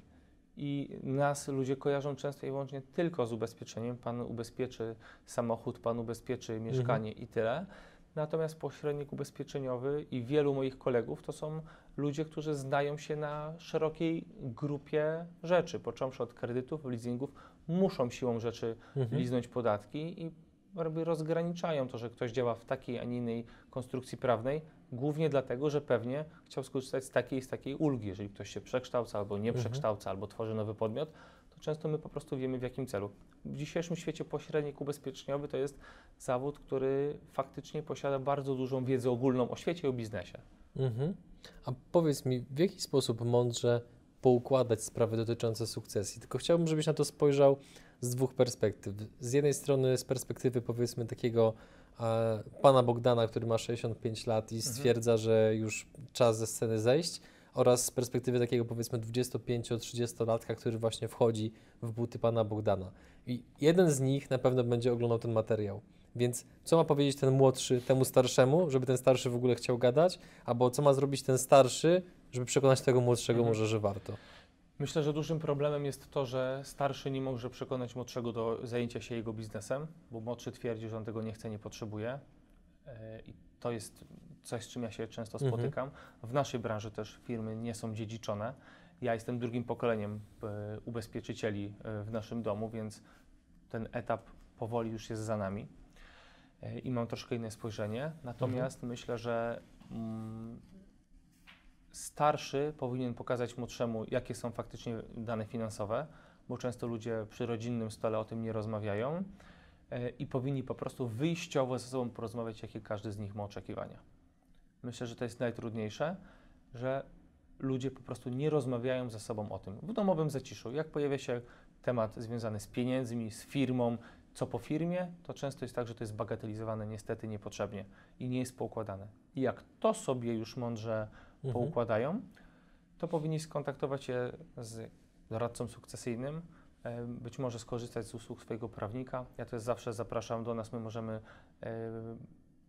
I nas ludzie kojarzą często i wyłącznie tylko z ubezpieczeniem. Pan ubezpieczy samochód, pan ubezpieczy mieszkanie i tyle. Natomiast pośrednik ubezpieczeniowy i wielu moich kolegów to są ludzie, którzy znają się na szerokiej grupie rzeczy, począwszy od kredytów, leasingów, muszą siłą rzeczy Mhm. liznąć podatki i rozgraniczają to, że ktoś działa w takiej, a nie innej konstrukcji prawnej, głównie dlatego, że pewnie chciał skorzystać z takiej i z takiej ulgi. Jeżeli ktoś się przekształca albo nie Mhm. przekształca, albo tworzy nowy podmiot, to często my po prostu wiemy w jakim celu. W dzisiejszym świecie pośrednik ubezpieczeniowy to jest zawód, który faktycznie posiada bardzo dużą wiedzę ogólną o świecie i o biznesie. Mhm. A powiedz mi, w jaki sposób mądrze poukładać sprawy dotyczące sukcesji? Tylko chciałbym, żebyś na to spojrzał z dwóch perspektyw. Z jednej strony z perspektywy powiedzmy takiego pana Bogdana, który ma 65 lat i stwierdza, że już czas ze sceny zejść, oraz z perspektywy takiego powiedzmy 25-30-latka, który właśnie wchodzi w buty pana Bogdana. I jeden z nich na pewno będzie oglądał ten materiał. Więc co ma powiedzieć ten młodszy temu starszemu, żeby ten starszy w ogóle chciał gadać, albo co ma zrobić ten starszy, żeby przekonać tego młodszego Mhm. może, że warto. Myślę, że dużym problemem jest to, że starszy nie może przekonać młodszego do zajęcia się jego biznesem, bo młodszy twierdzi, że on tego nie chce, nie potrzebuje. E, I to jest coś, z czym ja się często Mhm. spotykam. W naszej branży też firmy nie są dziedziczone. Ja jestem drugim pokoleniem e, ubezpieczycieli e, w naszym domu, więc ten etap powoli już jest za nami i mam troszkę inne spojrzenie. Natomiast myślę, że mm, starszy powinien pokazać młodszemu, jakie są faktycznie dane finansowe, bo często ludzie przy rodzinnym stole o tym nie rozmawiają e, i powinni po prostu wyjściowo ze sobą porozmawiać, jakie każdy z nich ma oczekiwania. Myślę, że to jest najtrudniejsze, że ludzie po prostu nie rozmawiają ze sobą o tym. W domowym zaciszu, jak pojawia się temat związany z pieniędzmi, z firmą, co po firmie, to często jest tak, że to jest bagatelizowane niestety niepotrzebnie i nie jest poukładane. I jak to sobie już mądrze Mhm. poukładają, to powinni skontaktować się z doradcą sukcesyjnym, e, być może skorzystać z usług swojego prawnika. Ja też zawsze zapraszam do nas, my możemy e,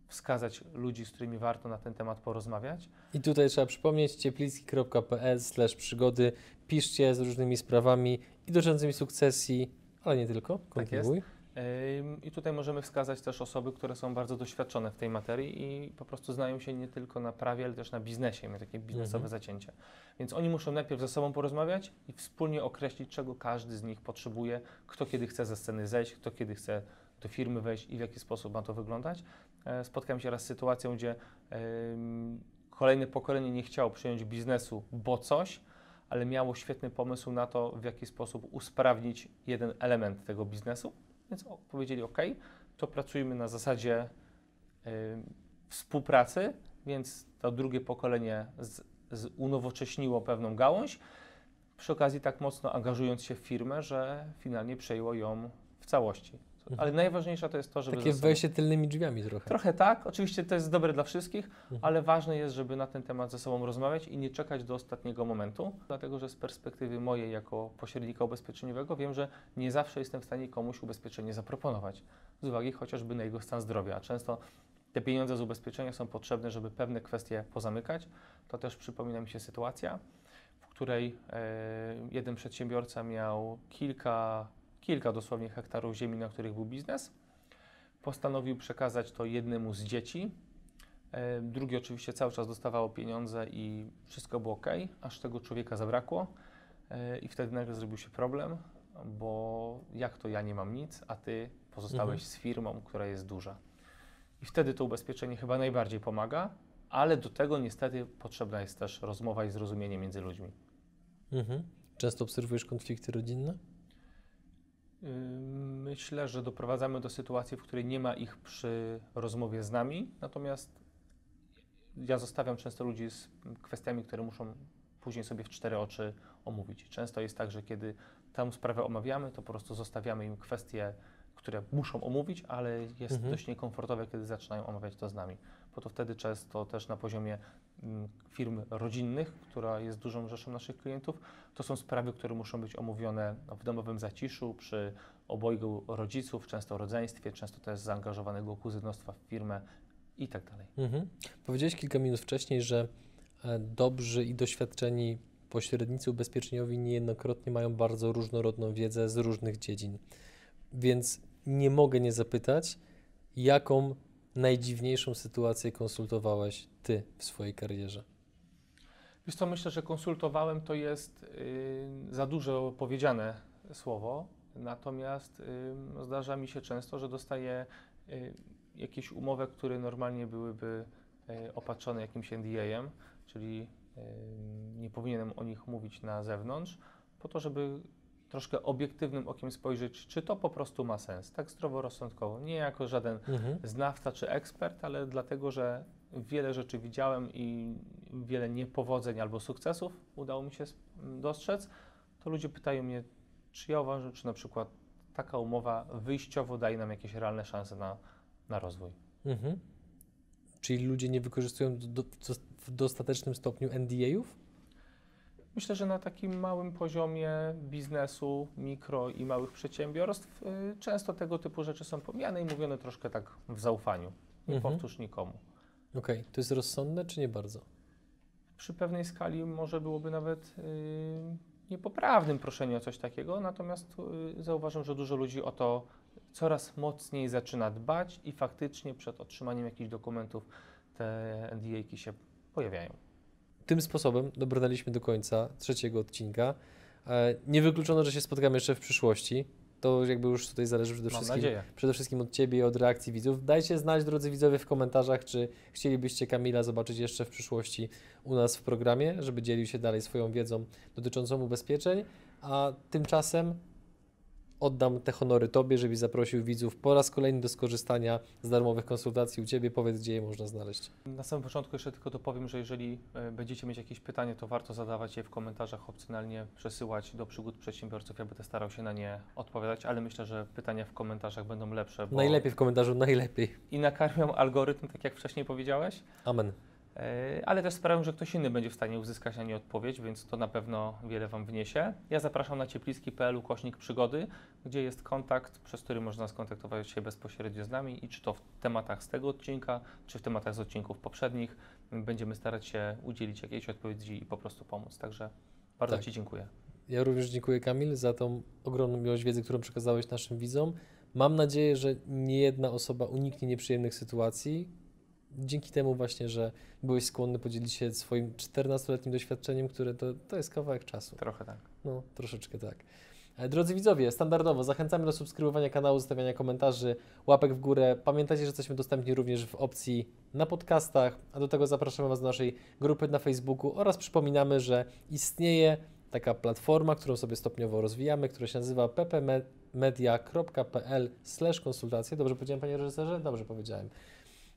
wskazać ludzi, z którymi warto na ten temat porozmawiać. I tutaj trzeba przypomnieć cieplicki.pl przygody. Piszcie z różnymi sprawami i dotyczącymi sukcesji, ale nie tylko. Kontynuuj. Ym, I tutaj możemy wskazać też osoby, które są bardzo doświadczone w tej materii i po prostu znają się nie tylko na prawie, ale też na biznesie, mają takie biznesowe Mhm. zacięcie. Więc oni muszą najpierw ze sobą porozmawiać i wspólnie określić, czego każdy z nich potrzebuje, kto kiedy chce ze sceny zejść, kto kiedy chce do firmy wejść i w jaki sposób ma to wyglądać. E, Spotkałem się raz z sytuacją, gdzie kolejne pokolenie nie chciało przyjąć biznesu, bo coś, ale miało świetny pomysł na to, w jaki sposób usprawnić jeden element tego biznesu. Więc powiedzieli, OK, to pracujmy na zasadzie y, współpracy, więc to drugie pokolenie z, z unowocześniło pewną gałąź, przy okazji tak mocno angażując się w firmę, że finalnie przejęło ją w całości. Ale najważniejsze to jest to, żeby... Takie sobą- wejście tylnymi drzwiami trochę. Trochę tak, oczywiście to jest dobre dla wszystkich, Mhm. ale ważne jest, żeby na ten temat ze sobą rozmawiać i nie czekać do ostatniego momentu, dlatego że z perspektywy mojej jako pośrednika ubezpieczeniowego wiem, że nie zawsze jestem w stanie komuś ubezpieczenie zaproponować, z uwagi chociażby na jego stan zdrowia. Często te pieniądze z ubezpieczenia są potrzebne, żeby pewne kwestie pozamykać. To też przypomina mi się sytuacja, w której e, jeden przedsiębiorca miał kilka, kilka dosłownie hektarów ziemi, na których był biznes postanowił przekazać to jednemu z dzieci. E, Drugi oczywiście cały czas dostawało pieniądze i wszystko było ok, aż tego człowieka zabrakło. E, I wtedy nagle zrobił się problem, bo jak to ja nie mam nic, a ty pozostałeś Mhm. z firmą, która jest duża. I wtedy to ubezpieczenie chyba najbardziej pomaga, ale do tego niestety potrzebna jest też rozmowa i zrozumienie między ludźmi. Mhm. Często obserwujesz konflikty rodzinne? Myślę, że doprowadzamy do sytuacji, w której nie ma ich przy rozmowie z nami, natomiast ja zostawiam często ludzi z kwestiami, które muszą później sobie w cztery oczy omówić. Często jest tak, że kiedy tę sprawę omawiamy, to po prostu zostawiamy im kwestie, które muszą omówić, ale jest Mhm. dość niekomfortowe, kiedy zaczynają omawiać to z nami. Bo to wtedy często też na poziomie firm rodzinnych, która jest dużą rzeszą naszych klientów, to są sprawy, które muszą być omówione w domowym zaciszu, przy obojgu rodziców, często rodzeństwie, często też zaangażowanego kuzynostwa w firmę i tak dalej. Mhm. Powiedziałeś kilka minut wcześniej, że e, dobrzy i doświadczeni pośrednicy ubezpieczeniowi niejednokrotnie mają bardzo różnorodną wiedzę z różnych dziedzin. Więc nie mogę nie zapytać, jaką najdziwniejszą sytuację konsultowałeś ty w swojej karierze? Wiesz co, myślę, że konsultowałem to jest yy, za dużo powiedziane słowo, natomiast yy, zdarza mi się często, że dostaję yy, jakieś umowy, które normalnie byłyby yy, opatrzone jakimś NDA-em, czyli yy, nie powinienem o nich mówić na zewnątrz, po to, żeby troszkę obiektywnym okiem spojrzeć, czy to po prostu ma sens, tak zdroworozsądkowo, nie jako żaden Mhm. znawca czy ekspert, ale dlatego, że wiele rzeczy widziałem i wiele niepowodzeń albo sukcesów udało mi się s- m, dostrzec, to ludzie pytają mnie, czy ja uważam, czy na przykład taka umowa wyjściowo daje nam jakieś realne szanse na, na rozwój. Mhm. Czyli ludzie nie wykorzystują do, do, w dostatecznym stopniu NDA-ów? Myślę, że na takim małym poziomie biznesu, mikro i małych przedsiębiorstw y, często tego typu rzeczy są pomijane i mówione troszkę tak w zaufaniu. Nie Mhm. powtórz nikomu. Okej, to jest rozsądne czy nie bardzo? przy pewnej skali może byłoby nawet yy, niepoprawnym proszeniu o coś takiego, natomiast y, zauważam, że dużo ludzi o to coraz mocniej zaczyna dbać i faktycznie przed otrzymaniem jakichś dokumentów te NDA-ki się pojawiają. Tym sposobem dobrnęliśmy do końca trzeciego odcinka. E, Nie wykluczono, że się spotkamy jeszcze w przyszłości. To jakby już tutaj zależy przede Mam wszystkim, nadzieję. przede wszystkim od Ciebie i od reakcji widzów. Dajcie znać, drodzy widzowie, w komentarzach, czy chcielibyście Kamila zobaczyć jeszcze w przyszłości u nas w programie, żeby dzielił się dalej swoją wiedzą dotyczącą ubezpieczeń. A tymczasem oddam te honory Tobie, żebyś zaprosił widzów po raz kolejny do skorzystania z darmowych konsultacji u Ciebie. Powiedz, gdzie je można znaleźć. Na samym początku jeszcze tylko dopowiem, że jeżeli e, będziecie mieć jakieś pytanie, to warto zadawać je w komentarzach, opcjonalnie przesyłać do przygód przedsiębiorców. Ja będę starał się na nie odpowiadać, ale myślę, że pytania w komentarzach będą lepsze. Najlepiej w komentarzu, najlepiej. I nakarmią algorytm, tak jak wcześniej powiedziałeś, Amen. E, ale też sprawią, że ktoś inny będzie w stanie uzyskać na nie odpowiedź, więc to na pewno wiele Wam wniesie. Ja zapraszam na ciepliski.pl ukośnik przygody, gdzie jest kontakt, przez który można skontaktować się bezpośrednio z nami i czy to w tematach z tego odcinka, czy w tematach z odcinków poprzednich. Będziemy starać się udzielić jakiejś odpowiedzi i po prostu pomóc. Także bardzo Tak. Ci dziękuję. Ja również dziękuję Kamil za tą ogromną ilość wiedzy, którą przekazałeś naszym widzom. Mam nadzieję, że nie jedna osoba uniknie nieprzyjemnych sytuacji. Dzięki temu właśnie, że byłeś skłonny podzielić się swoim 14-letnim doświadczeniem, które to, to jest kawałek czasu. Trochę tak. No, troszeczkę tak. E, Drodzy widzowie, standardowo zachęcamy do subskrybowania kanału, zostawiania komentarzy, łapek w górę. Pamiętajcie, że jesteśmy dostępni również w opcji na podcastach, a do tego zapraszamy Was do naszej grupy na Facebooku oraz przypominamy, że istnieje taka platforma, którą sobie stopniowo rozwijamy, która się nazywa ppmedia.pl konsultacje. Dobrze powiedziałem, Panie reżyserze? Dobrze powiedziałem.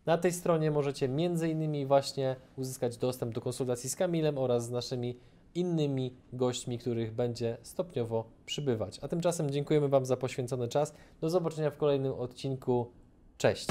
Na tej stronie możecie innymi właśnie uzyskać dostęp do konsultacji z Kamilem oraz z naszymi innymi gośćmi, których będzie stopniowo przybywać. A tymczasem dziękujemy Wam za poświęcony czas. Do zobaczenia w kolejnym odcinku. Cześć!